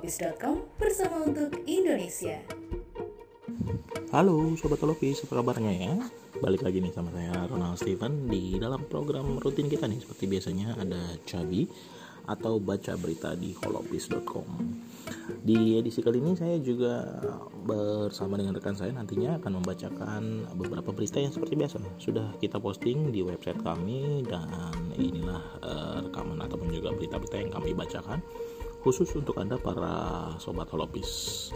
holopis.com bersama untuk Indonesia. Halo Sobat Holopis, apa kabarnya ya? Balik lagi nih sama saya Ronald Steven di dalam program rutin kita nih Seperti biasanya ada Cabi atau baca berita di holopis.com Di edisi kali ini saya juga bersama dengan rekan saya nantinya akan membacakan beberapa berita yang seperti biasa Sudah kita posting di website kami dan inilah uh, rekaman ataupun juga berita-berita yang kami bacakan khusus untuk Anda para sobat holopis.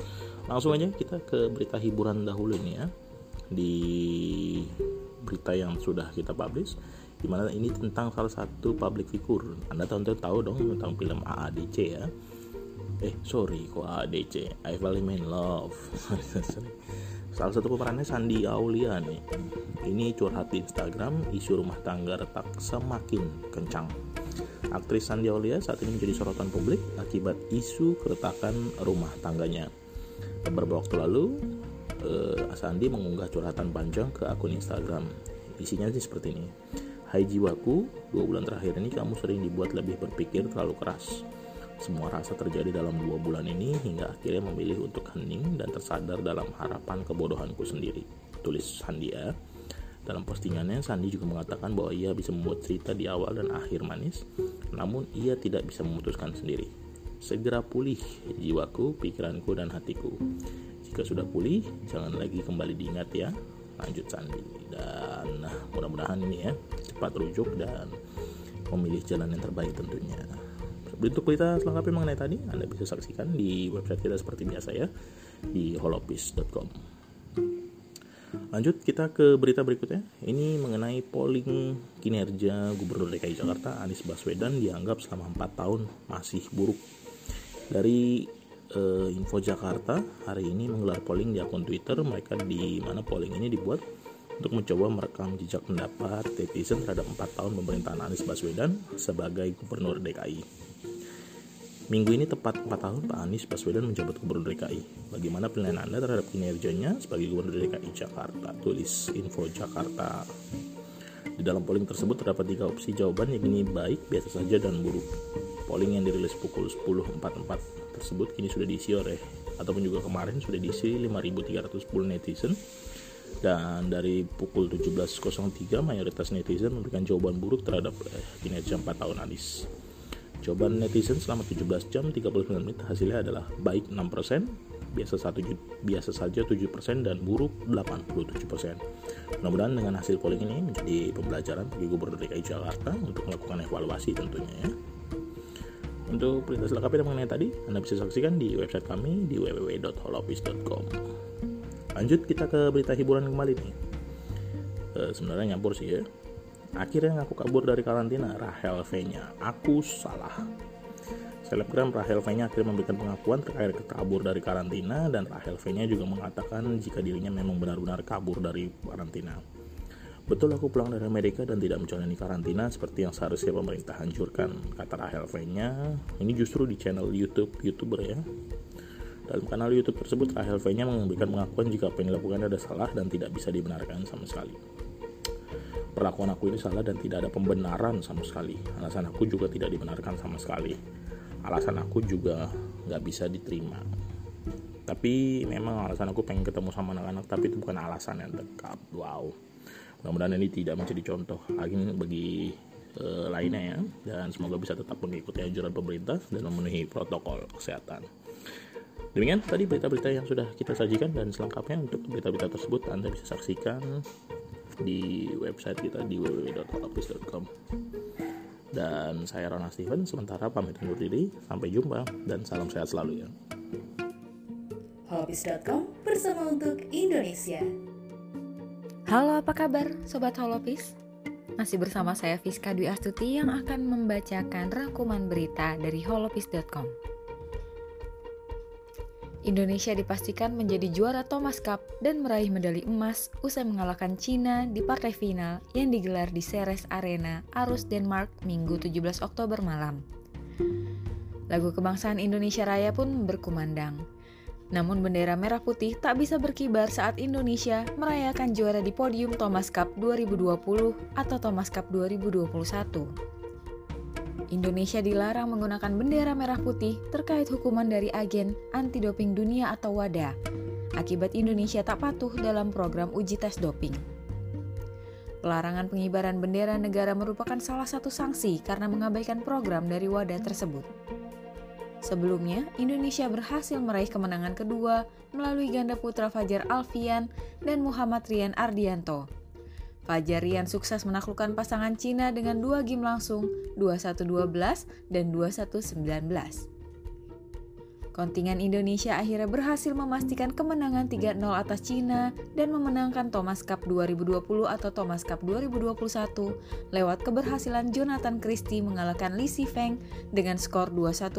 Langsung aja kita ke berita hiburan dahulu nih ya. Di berita yang sudah kita publish di mana ini tentang salah satu public figure. Anda tentu tahu dong tentang film AADC ya. Eh sorry kok AADC, I Fall in Love. salah satu pemerannya Sandi Aulia nih. Ini curhat di Instagram, isu rumah tangga retak semakin kencang Aktris Sandi Aulia saat ini menjadi sorotan publik akibat isu keretakan rumah tangganya. Beberapa waktu lalu, eh, Sandi mengunggah curhatan panjang ke akun Instagram. Isinya sih seperti ini. Hai jiwaku, dua bulan terakhir ini kamu sering dibuat lebih berpikir terlalu keras. Semua rasa terjadi dalam dua bulan ini hingga akhirnya memilih untuk hening dan tersadar dalam harapan kebodohanku sendiri. Tulis Sandi ya. Dalam postingannya, Sandi juga mengatakan bahwa ia bisa membuat cerita di awal dan akhir manis, namun ia tidak bisa memutuskan sendiri. Segera pulih jiwaku, pikiranku, dan hatiku. Jika sudah pulih, jangan lagi kembali diingat ya. Lanjut Sandi. Dan nah, mudah-mudahan ini ya cepat rujuk dan memilih jalan yang terbaik tentunya. Bentuk berita selengkapnya mengenai tadi Anda bisa saksikan di website kita seperti biasa ya di holopis.com. Lanjut kita ke berita berikutnya. Ini mengenai polling kinerja Gubernur DKI Jakarta Anies Baswedan dianggap selama 4 tahun masih buruk. Dari uh, Info Jakarta hari ini menggelar polling di akun Twitter mereka di mana polling ini dibuat untuk mencoba merekam jejak pendapat netizen terhadap 4 tahun pemerintahan Anies Baswedan sebagai Gubernur DKI. Minggu ini tepat 4 tahun Pak Anies Baswedan menjabat Gubernur DKI. Bagaimana penilaian Anda terhadap kinerjanya sebagai Gubernur DKI Jakarta? Tulis info Jakarta. Di dalam polling tersebut terdapat tiga opsi jawaban yang ini baik, biasa saja, dan buruk. Polling yang dirilis pukul 10.44 tersebut kini sudah diisi oleh ataupun juga kemarin sudah diisi 5.310 netizen dan dari pukul 17.03 mayoritas netizen memberikan jawaban buruk terhadap eh, kinerja 4 tahun Anies. Jawaban netizen selama 17 jam 39 menit hasilnya adalah baik 6%, biasa satu biasa saja 7% dan buruk 87%. Mudah-mudahan dengan hasil polling ini menjadi pembelajaran bagi Gubernur DKI Jakarta untuk melakukan evaluasi tentunya ya. Untuk berita selengkapnya mengenai tadi, Anda bisa saksikan di website kami di www.holopis.com. Lanjut kita ke berita hiburan kembali nih. E, sebenarnya nyampur sih ya Akhirnya ngaku kabur dari karantina, Rahel V-nya. Aku salah. Selebgram Rahel V-nya akhirnya memberikan pengakuan terkait kabur dari karantina dan Rahel V-nya juga mengatakan jika dirinya memang benar-benar kabur dari karantina. Betul aku pulang dari Amerika dan tidak menjalani karantina seperti yang seharusnya pemerintah hancurkan, kata Rahel V-nya. Ini justru di channel YouTube YouTuber ya. Dalam kanal YouTube tersebut, Rahel V-nya memberikan pengakuan jika apa yang ada salah dan tidak bisa dibenarkan sama sekali perlakuan aku ini salah dan tidak ada pembenaran sama sekali. Alasan aku juga tidak dibenarkan sama sekali. Alasan aku juga nggak bisa diterima. Tapi memang alasan aku pengen ketemu sama anak-anak tapi itu bukan alasan yang dekat wow. Mudah-mudahan ini tidak menjadi contoh lagi bagi uh, lainnya ya. Dan semoga bisa tetap mengikuti anjuran pemerintah dan memenuhi protokol kesehatan. Demikian tadi berita-berita yang sudah kita sajikan dan selengkapnya untuk berita-berita tersebut Anda bisa saksikan di website kita di www.holopis.com dan saya Rona Steven sementara pamit undur diri. Sampai jumpa dan salam sehat selalu ya. Holopis.com bersama untuk Indonesia. Halo apa kabar Sobat Holopis? Masih bersama saya Fiska Dwi Astuti yang akan membacakan rangkuman berita dari holopis.com Indonesia dipastikan menjadi juara Thomas Cup dan meraih medali emas usai mengalahkan Cina di partai final yang digelar di Ceres Arena, Arus, Denmark, Minggu 17 Oktober malam. Lagu kebangsaan Indonesia Raya pun berkumandang. Namun bendera merah putih tak bisa berkibar saat Indonesia merayakan juara di podium Thomas Cup 2020 atau Thomas Cup 2021. Indonesia dilarang menggunakan bendera merah putih terkait hukuman dari agen anti doping dunia atau WADA akibat Indonesia tak patuh dalam program uji tes doping. Pelarangan pengibaran bendera negara merupakan salah satu sanksi karena mengabaikan program dari WADA tersebut. Sebelumnya, Indonesia berhasil meraih kemenangan kedua melalui ganda putra Fajar Alfian dan Muhammad Rian Ardianto. Fajar Rian sukses menaklukkan pasangan Cina dengan dua game langsung 21-12 dan 21-19. Kontingen Indonesia akhirnya berhasil memastikan kemenangan 3-0 atas Cina dan memenangkan Thomas Cup 2020 atau Thomas Cup 2021 lewat keberhasilan Jonathan Christie mengalahkan Li Sifeng dengan skor 21-14,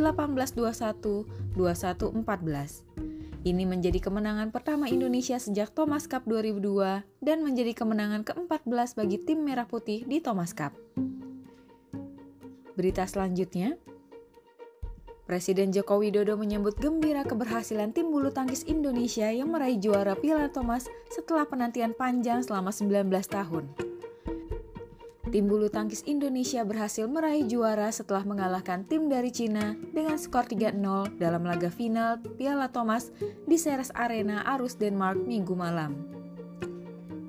18-21, 21-14. Ini menjadi kemenangan pertama Indonesia sejak Thomas Cup 2002 dan menjadi kemenangan ke-14 bagi tim Merah Putih di Thomas Cup. Berita selanjutnya, Presiden Joko Widodo menyambut gembira keberhasilan tim bulu tangkis Indonesia yang meraih juara Piala Thomas setelah penantian panjang selama 19 tahun. Tim bulu tangkis Indonesia berhasil meraih juara setelah mengalahkan tim dari Cina dengan skor 3-0 dalam laga final Piala Thomas di Ceres Arena Arus Denmark minggu malam.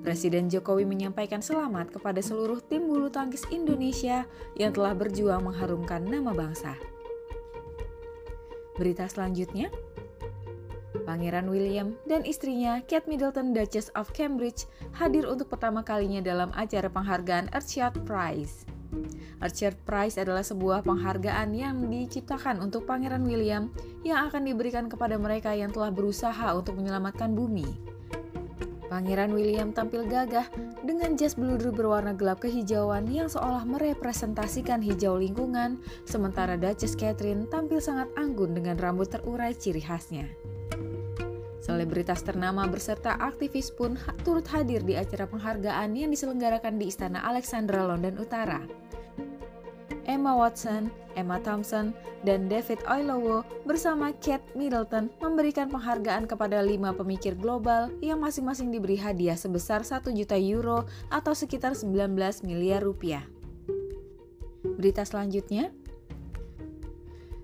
Presiden Jokowi menyampaikan selamat kepada seluruh tim bulu tangkis Indonesia yang telah berjuang mengharumkan nama bangsa. Berita selanjutnya, Pangeran William dan istrinya Kate Middleton Duchess of Cambridge hadir untuk pertama kalinya dalam acara penghargaan Earthshot Prize. Earthshot Prize adalah sebuah penghargaan yang diciptakan untuk Pangeran William yang akan diberikan kepada mereka yang telah berusaha untuk menyelamatkan bumi. Pangeran William tampil gagah dengan jas bluder berwarna gelap kehijauan yang seolah merepresentasikan hijau lingkungan, sementara Duchess Catherine tampil sangat anggun dengan rambut terurai ciri khasnya. Selebritas ternama beserta aktivis pun turut hadir di acara penghargaan yang diselenggarakan di Istana Alexandra London Utara. Emma Watson, Emma Thompson, dan David Oyelowo bersama Kate Middleton memberikan penghargaan kepada lima pemikir global yang masing-masing diberi hadiah sebesar 1 juta euro atau sekitar 19 miliar rupiah. Berita selanjutnya,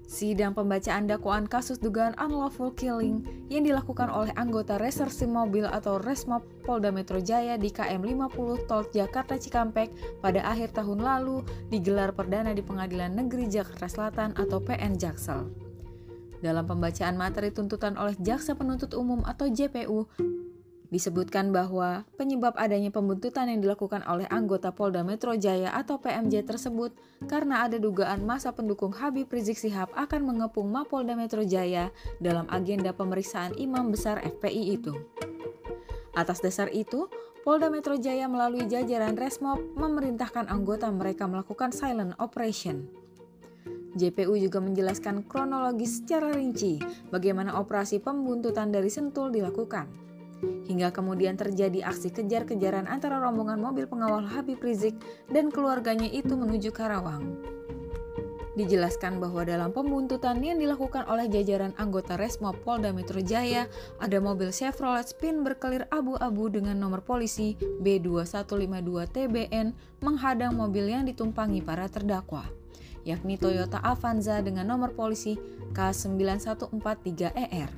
Sidang pembacaan dakwaan kasus dugaan unlawful killing yang dilakukan oleh anggota reserse mobil atau Resmob Polda Metro Jaya di KM 50 Tol Jakarta Cikampek pada akhir tahun lalu digelar perdana di Pengadilan Negeri Jakarta Selatan atau PN Jaksel. Dalam pembacaan materi tuntutan oleh Jaksa Penuntut Umum atau JPU, Disebutkan bahwa penyebab adanya pembuntutan yang dilakukan oleh anggota Polda Metro Jaya atau PMJ tersebut karena ada dugaan masa pendukung Habib Rizik Sihab akan mengepung Mapolda Metro Jaya dalam agenda pemeriksaan imam besar FPI itu. Atas dasar itu, Polda Metro Jaya melalui jajaran Resmob memerintahkan anggota mereka melakukan silent operation. JPU juga menjelaskan kronologis secara rinci bagaimana operasi pembuntutan dari Sentul dilakukan. Hingga kemudian terjadi aksi kejar-kejaran antara rombongan mobil pengawal Habib Rizik dan keluarganya itu menuju Karawang. Dijelaskan bahwa dalam pembuntutan yang dilakukan oleh jajaran anggota Resmo Polda Metro Jaya, ada mobil Chevrolet Spin berkelir abu-abu dengan nomor polisi B2152TBN menghadang mobil yang ditumpangi para terdakwa, yakni Toyota Avanza dengan nomor polisi K9143ER.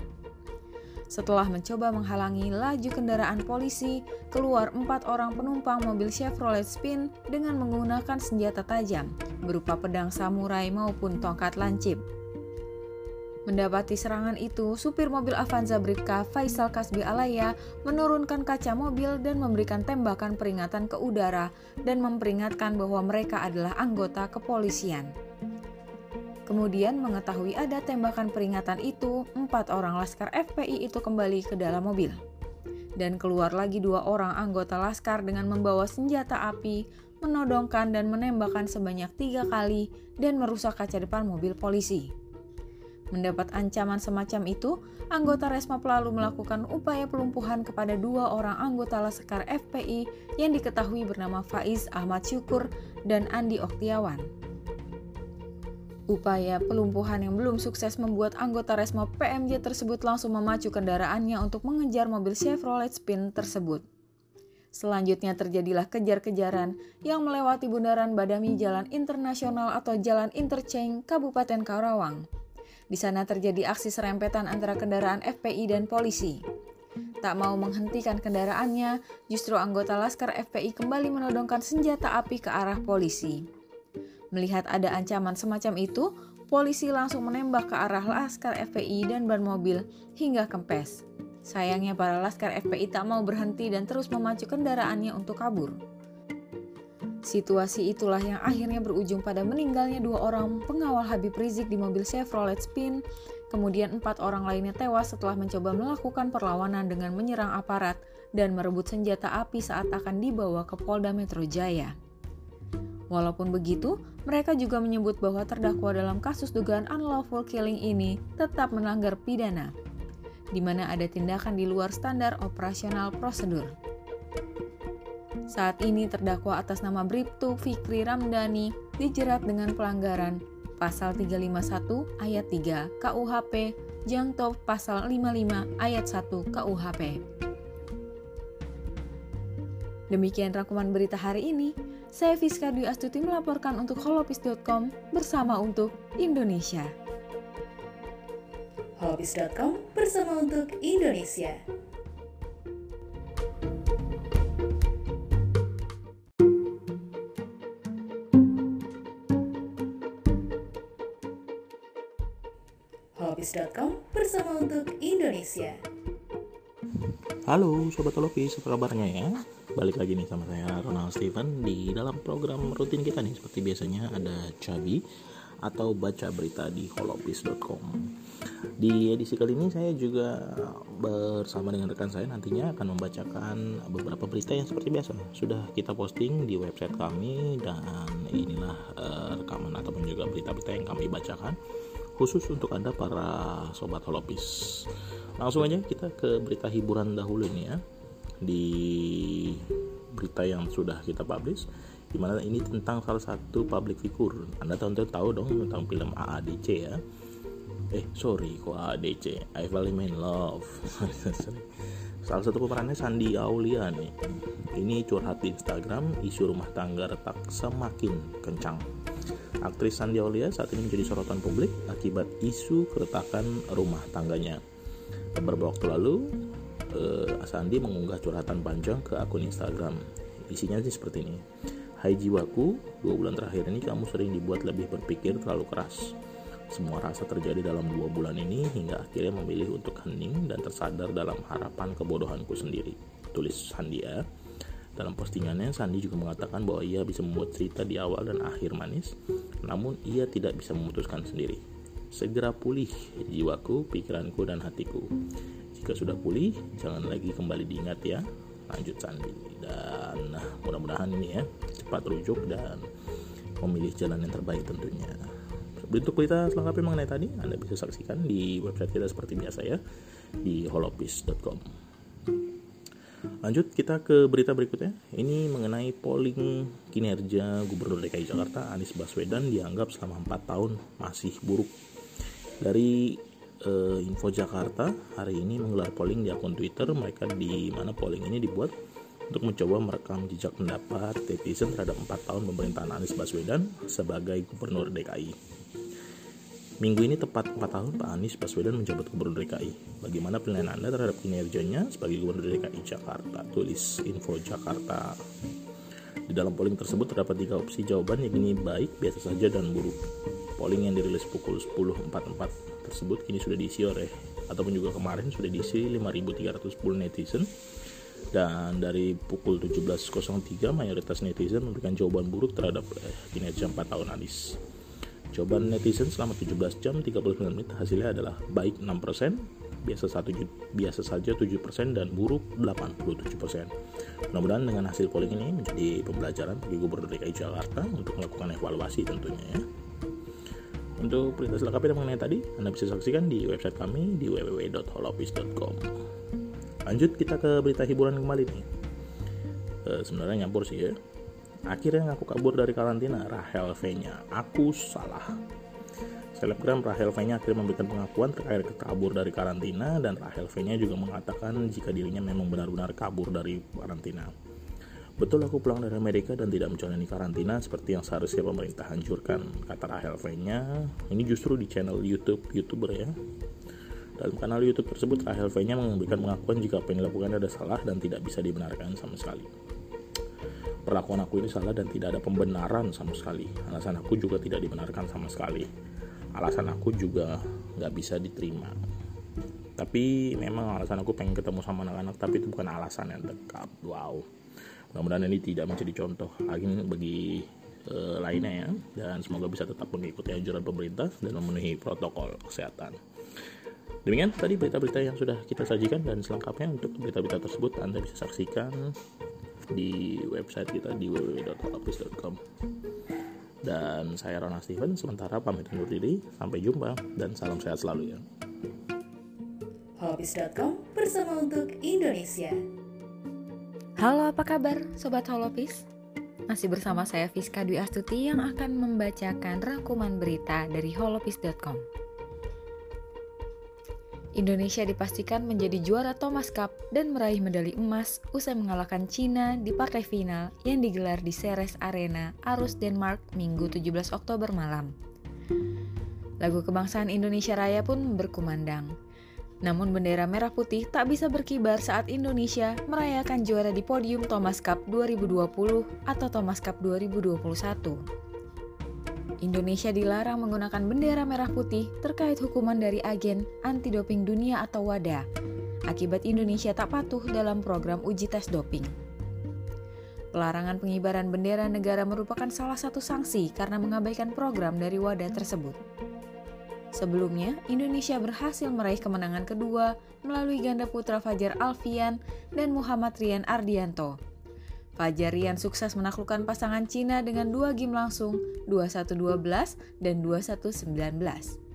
Setelah mencoba menghalangi laju kendaraan polisi, keluar empat orang penumpang mobil Chevrolet Spin dengan menggunakan senjata tajam, berupa pedang samurai maupun tongkat lancip. Mendapati serangan itu, supir mobil Avanza Bribka Faisal Kasbi Alaya menurunkan kaca mobil dan memberikan tembakan peringatan ke udara dan memperingatkan bahwa mereka adalah anggota kepolisian. Kemudian mengetahui ada tembakan peringatan itu, empat orang laskar FPI itu kembali ke dalam mobil. Dan keluar lagi dua orang anggota laskar dengan membawa senjata api, menodongkan dan menembakkan sebanyak tiga kali dan merusak kaca depan mobil polisi. Mendapat ancaman semacam itu, anggota Resma lalu melakukan upaya pelumpuhan kepada dua orang anggota Laskar FPI yang diketahui bernama Faiz Ahmad Syukur dan Andi Oktiawan. Upaya pelumpuhan yang belum sukses membuat anggota Resmo PMJ tersebut langsung memacu kendaraannya untuk mengejar mobil Chevrolet Spin tersebut. Selanjutnya terjadilah kejar-kejaran yang melewati bundaran Badami Jalan Internasional atau Jalan Interchange Kabupaten Karawang. Di sana terjadi aksi serempetan antara kendaraan FPI dan polisi. Tak mau menghentikan kendaraannya, justru anggota Laskar FPI kembali menodongkan senjata api ke arah polisi. Melihat ada ancaman semacam itu, polisi langsung menembak ke arah Laskar FPI dan ban mobil hingga kempes. Sayangnya para Laskar FPI tak mau berhenti dan terus memacu kendaraannya untuk kabur. Situasi itulah yang akhirnya berujung pada meninggalnya dua orang pengawal Habib Rizik di mobil Chevrolet Spin, kemudian empat orang lainnya tewas setelah mencoba melakukan perlawanan dengan menyerang aparat dan merebut senjata api saat akan dibawa ke Polda Metro Jaya. Walaupun begitu, mereka juga menyebut bahwa terdakwa dalam kasus dugaan unlawful killing ini tetap melanggar pidana, di mana ada tindakan di luar standar operasional prosedur. Saat ini terdakwa atas nama Bribtu Fikri Ramdhani dijerat dengan pelanggaran pasal 351 ayat 3 KUHP Jangto pasal 55 ayat 1 KUHP. Demikian rangkuman berita hari ini. Saya Fiska Dwi Astuti melaporkan untuk holopis.com bersama untuk Indonesia. Holopis.com bersama untuk Indonesia. Holopis.com bersama untuk Indonesia. Halo Sobat Holopis, apa kabarnya ya? Balik lagi nih sama saya Ronald Steven di dalam program rutin kita nih Seperti biasanya ada Cabi atau baca berita di holopis.com Di edisi kali ini saya juga bersama dengan rekan saya nantinya akan membacakan beberapa berita yang seperti biasa Sudah kita posting di website kami dan inilah uh, rekaman ataupun juga berita-berita yang kami bacakan khusus untuk Anda para sobat holopis. Langsung aja kita ke berita hiburan dahulu nih ya. Di berita yang sudah kita publish di mana ini tentang salah satu public figure. Anda tentu tahu dong tentang film AADC ya. Eh sorry kok AADC I Fall in Love Salah satu pemerannya Sandi Aulia nih Ini curhat di Instagram Isu rumah tangga retak semakin kencang Aktris Sandi Aulia saat ini menjadi sorotan publik akibat isu keretakan rumah tangganya. Beberapa waktu lalu, eh, Sandi mengunggah curhatan panjang ke akun Instagram. Isinya sih seperti ini. Hai jiwaku, dua bulan terakhir ini kamu sering dibuat lebih berpikir terlalu keras. Semua rasa terjadi dalam dua bulan ini hingga akhirnya memilih untuk hening dan tersadar dalam harapan kebodohanku sendiri. Tulis Sandi ya. Dalam postingannya, Sandi juga mengatakan bahwa ia bisa membuat cerita di awal dan akhir manis, namun ia tidak bisa memutuskan sendiri. Segera pulih jiwaku, pikiranku, dan hatiku. Jika sudah pulih, jangan lagi kembali diingat ya. Lanjut Sandi. Dan nah, mudah-mudahan ini ya, cepat rujuk dan memilih jalan yang terbaik tentunya. Bentuk berita selengkapnya mengenai tadi Anda bisa saksikan di website kita seperti biasa ya di holopis.com. Lanjut kita ke berita berikutnya. Ini mengenai polling kinerja Gubernur DKI Jakarta Anies Baswedan dianggap selama 4 tahun masih buruk. Dari uh, Info Jakarta hari ini menggelar polling di akun Twitter mereka di mana polling ini dibuat untuk mencoba merekam jejak pendapat netizen terhadap 4 tahun pemerintahan Anies Baswedan sebagai Gubernur DKI. Minggu ini tepat 4 tahun Pak Anies Baswedan menjabat Gubernur DKI. Bagaimana penilaian Anda terhadap kinerjanya sebagai Gubernur DKI Jakarta? Tulis info Jakarta. Di dalam polling tersebut terdapat tiga opsi jawaban yakni baik, biasa saja, dan buruk. Polling yang dirilis pukul 10.44 tersebut kini sudah diisi oleh ataupun juga kemarin sudah diisi 5.310 netizen dan dari pukul 17.03 mayoritas netizen memberikan jawaban buruk terhadap eh, kinerja 4 tahun Anies. Jawaban netizen selama 17 jam 39 menit hasilnya adalah baik 6%, biasa satu biasa saja 7% dan buruk 87%. Mudah-mudahan dengan hasil polling ini menjadi pembelajaran bagi Gubernur DKI Jakarta untuk melakukan evaluasi tentunya ya. Untuk berita selengkapnya mengenai tadi, Anda bisa saksikan di website kami di www.holopis.com. Lanjut kita ke berita hiburan kembali nih. E, sebenarnya nyampur sih ya Akhirnya ngaku kabur dari karantina Rahel V-nya. Aku salah. Selebgram Rahel V-nya akhirnya memberikan pengakuan terkait kabur dari karantina dan Rahel V-nya juga mengatakan jika dirinya memang benar-benar kabur dari karantina. Betul aku pulang dari Amerika dan tidak menjalani karantina seperti yang seharusnya pemerintah hancurkan, kata Rahel V-nya. Ini justru di channel YouTube YouTuber ya. Dalam kanal YouTube tersebut, Rahel V-nya memberikan pengakuan jika apa yang dilakukan ada salah dan tidak bisa dibenarkan sama sekali. Perlakuan aku ini salah dan tidak ada pembenaran sama sekali. Alasan aku juga tidak dibenarkan sama sekali. Alasan aku juga nggak bisa diterima. Tapi memang alasan aku pengen ketemu sama anak-anak, tapi itu bukan alasan yang dekat. Wow mudah-mudahan ini tidak menjadi contoh lagi bagi uh, lainnya ya. Dan semoga bisa tetap mengikuti anjuran pemerintah dan memenuhi protokol kesehatan. Demikian tadi berita-berita yang sudah kita sajikan dan selengkapnya untuk berita-berita tersebut anda bisa saksikan di website kita di www.holopis.com dan saya Rona Steven sementara pamit undur diri. Sampai jumpa dan salam sehat selalu ya. Holopis.com bersama untuk Indonesia Halo apa kabar Sobat Holopis? Masih bersama saya Fiska Dwi Astuti yang akan membacakan rangkuman berita dari holopis.com Indonesia dipastikan menjadi juara Thomas Cup dan meraih medali emas usai mengalahkan Cina di partai final yang digelar di Ceres Arena, Arus, Denmark, Minggu 17 Oktober malam. Lagu kebangsaan Indonesia Raya pun berkumandang. Namun bendera merah putih tak bisa berkibar saat Indonesia merayakan juara di podium Thomas Cup 2020 atau Thomas Cup 2021. Indonesia dilarang menggunakan bendera merah putih terkait hukuman dari agen anti doping dunia atau WADA akibat Indonesia tak patuh dalam program uji tes doping. Pelarangan pengibaran bendera negara merupakan salah satu sanksi karena mengabaikan program dari WADA tersebut. Sebelumnya, Indonesia berhasil meraih kemenangan kedua melalui ganda putra Fajar Alfian dan Muhammad Rian Ardianto. Fajar Rian sukses menaklukkan pasangan Cina dengan dua game langsung 21-12 dan 21-19.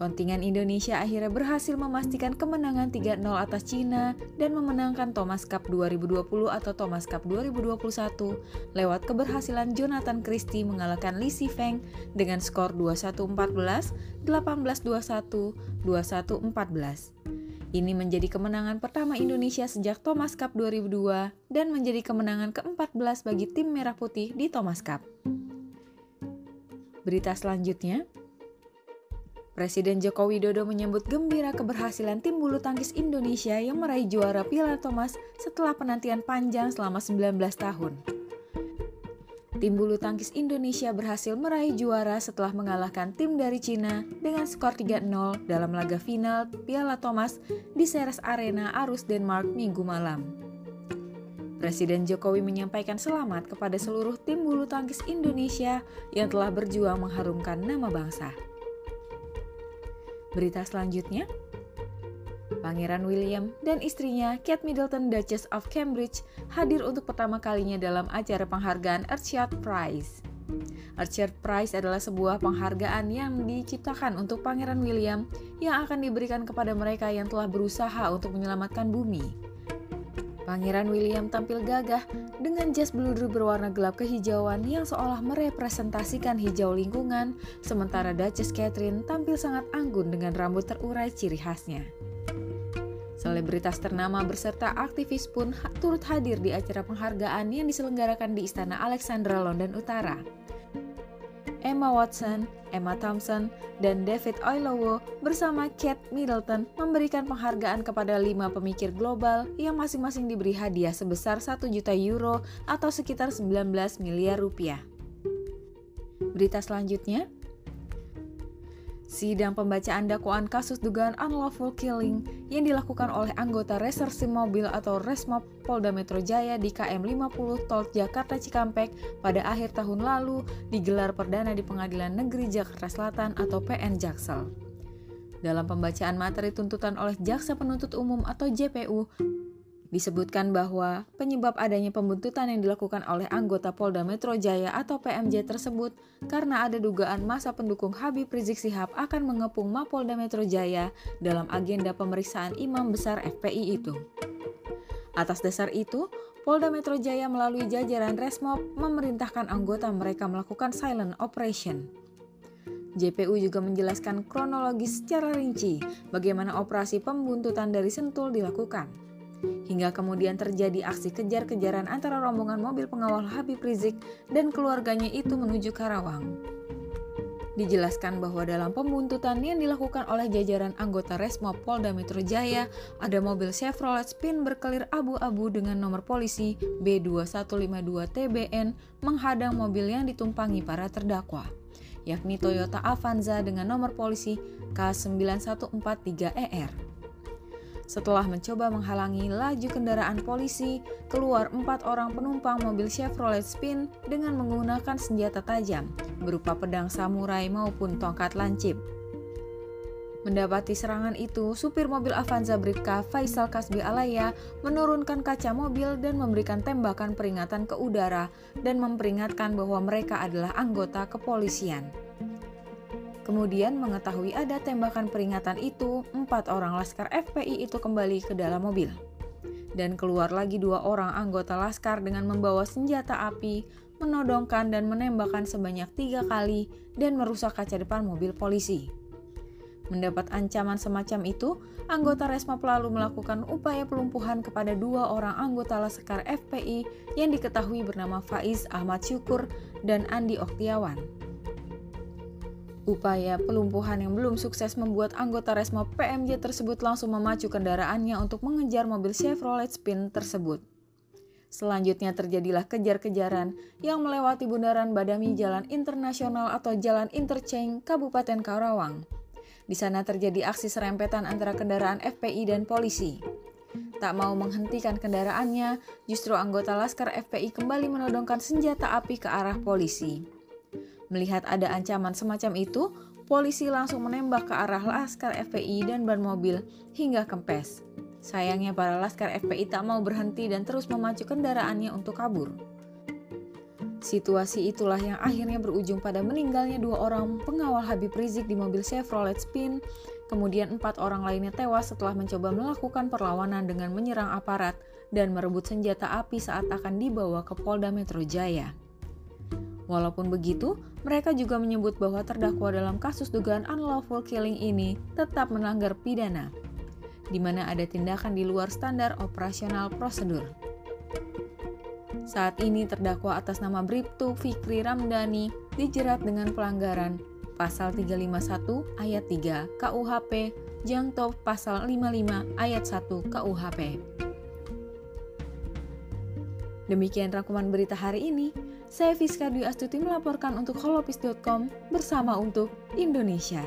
Kontingen Indonesia akhirnya berhasil memastikan kemenangan 3-0 atas Cina dan memenangkan Thomas Cup 2020 atau Thomas Cup 2021 lewat keberhasilan Jonathan Christie mengalahkan Li Feng dengan skor 21-14, 18-21, 21-14. Ini menjadi kemenangan pertama Indonesia sejak Thomas Cup 2002 dan menjadi kemenangan ke-14 bagi tim Merah Putih di Thomas Cup. Berita selanjutnya, Presiden Joko Widodo menyambut gembira keberhasilan tim bulu tangkis Indonesia yang meraih juara Piala Thomas setelah penantian panjang selama 19 tahun. Tim bulu tangkis Indonesia berhasil meraih juara setelah mengalahkan tim dari Cina dengan skor 3-0 dalam laga final Piala Thomas di Ceres Arena Arus Denmark minggu malam. Presiden Jokowi menyampaikan selamat kepada seluruh tim bulu tangkis Indonesia yang telah berjuang mengharumkan nama bangsa. Berita selanjutnya, Pangeran William dan istrinya Kate Middleton Duchess of Cambridge hadir untuk pertama kalinya dalam acara penghargaan Earthshot Prize. Earthshot Prize adalah sebuah penghargaan yang diciptakan untuk Pangeran William yang akan diberikan kepada mereka yang telah berusaha untuk menyelamatkan bumi. Pangeran William tampil gagah dengan jas bludur berwarna gelap kehijauan yang seolah merepresentasikan hijau lingkungan, sementara Duchess Catherine tampil sangat anggun dengan rambut terurai ciri khasnya. Selebritas ternama beserta aktivis pun turut hadir di acara penghargaan yang diselenggarakan di Istana Alexandra London Utara. Emma Watson, Emma Thompson, dan David Oyelowo bersama Kate Middleton memberikan penghargaan kepada lima pemikir global yang masing-masing diberi hadiah sebesar 1 juta euro atau sekitar 19 miliar rupiah. Berita selanjutnya, Sidang pembacaan dakwaan kasus dugaan unlawful killing yang dilakukan oleh anggota reserse mobil atau Resmob Polda Metro Jaya di KM 50 Tol Jakarta Cikampek pada akhir tahun lalu digelar perdana di Pengadilan Negeri Jakarta Selatan atau PN Jaksel. Dalam pembacaan materi tuntutan oleh Jaksa Penuntut Umum atau JPU, Disebutkan bahwa penyebab adanya pembuntutan yang dilakukan oleh anggota Polda Metro Jaya atau PMJ tersebut karena ada dugaan masa pendukung Habib Rizik Sihab akan mengepung Mapolda Metro Jaya dalam agenda pemeriksaan imam besar FPI itu. Atas dasar itu, Polda Metro Jaya melalui jajaran Resmob memerintahkan anggota mereka melakukan silent operation. JPU juga menjelaskan kronologis secara rinci bagaimana operasi pembuntutan dari Sentul dilakukan. Hingga kemudian terjadi aksi kejar-kejaran antara rombongan mobil pengawal Habib Rizik dan keluarganya itu menuju Karawang. Dijelaskan bahwa dalam pembuntutan yang dilakukan oleh jajaran anggota Resmo Polda Metro Jaya, ada mobil Chevrolet Spin berkelir abu-abu dengan nomor polisi B2152TBN menghadang mobil yang ditumpangi para terdakwa, yakni Toyota Avanza dengan nomor polisi K9143ER. Setelah mencoba menghalangi laju kendaraan polisi, keluar empat orang penumpang mobil Chevrolet Spin dengan menggunakan senjata tajam, berupa pedang samurai maupun tongkat lancip. Mendapati serangan itu, supir mobil Avanza Bribka Faisal Kasbi Alaya menurunkan kaca mobil dan memberikan tembakan peringatan ke udara dan memperingatkan bahwa mereka adalah anggota kepolisian. Kemudian mengetahui ada tembakan peringatan itu, empat orang laskar FPI itu kembali ke dalam mobil. Dan keluar lagi dua orang anggota laskar dengan membawa senjata api, menodongkan dan menembakkan sebanyak tiga kali dan merusak kaca depan mobil polisi. Mendapat ancaman semacam itu, anggota Resma lalu melakukan upaya pelumpuhan kepada dua orang anggota Laskar FPI yang diketahui bernama Faiz Ahmad Syukur dan Andi Oktiawan. Upaya pelumpuhan yang belum sukses membuat anggota Resmo PMJ tersebut langsung memacu kendaraannya untuk mengejar mobil Chevrolet Spin tersebut. Selanjutnya terjadilah kejar-kejaran yang melewati bundaran Badami Jalan Internasional atau Jalan Interchange Kabupaten Karawang. Di sana terjadi aksi serempetan antara kendaraan FPI dan polisi. Tak mau menghentikan kendaraannya, justru anggota Laskar FPI kembali menodongkan senjata api ke arah polisi. Melihat ada ancaman semacam itu, polisi langsung menembak ke arah Laskar FPI dan ban mobil hingga kempes. Sayangnya para Laskar FPI tak mau berhenti dan terus memacu kendaraannya untuk kabur. Situasi itulah yang akhirnya berujung pada meninggalnya dua orang pengawal Habib Rizik di mobil Chevrolet Spin, kemudian empat orang lainnya tewas setelah mencoba melakukan perlawanan dengan menyerang aparat dan merebut senjata api saat akan dibawa ke Polda Metro Jaya. Walaupun begitu, mereka juga menyebut bahwa terdakwa dalam kasus dugaan unlawful killing ini tetap melanggar pidana, di mana ada tindakan di luar standar operasional prosedur. Saat ini terdakwa atas nama Bribtu Fikri Ramdhani dijerat dengan pelanggaran pasal 351 ayat 3 KUHP Jangto pasal 55 ayat 1 KUHP. Demikian rangkuman berita hari ini. Saya Fiska Dwi Astuti melaporkan untuk holopis.com bersama untuk Indonesia.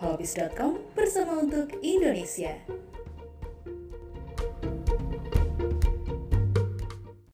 Holopis.com bersama untuk Indonesia.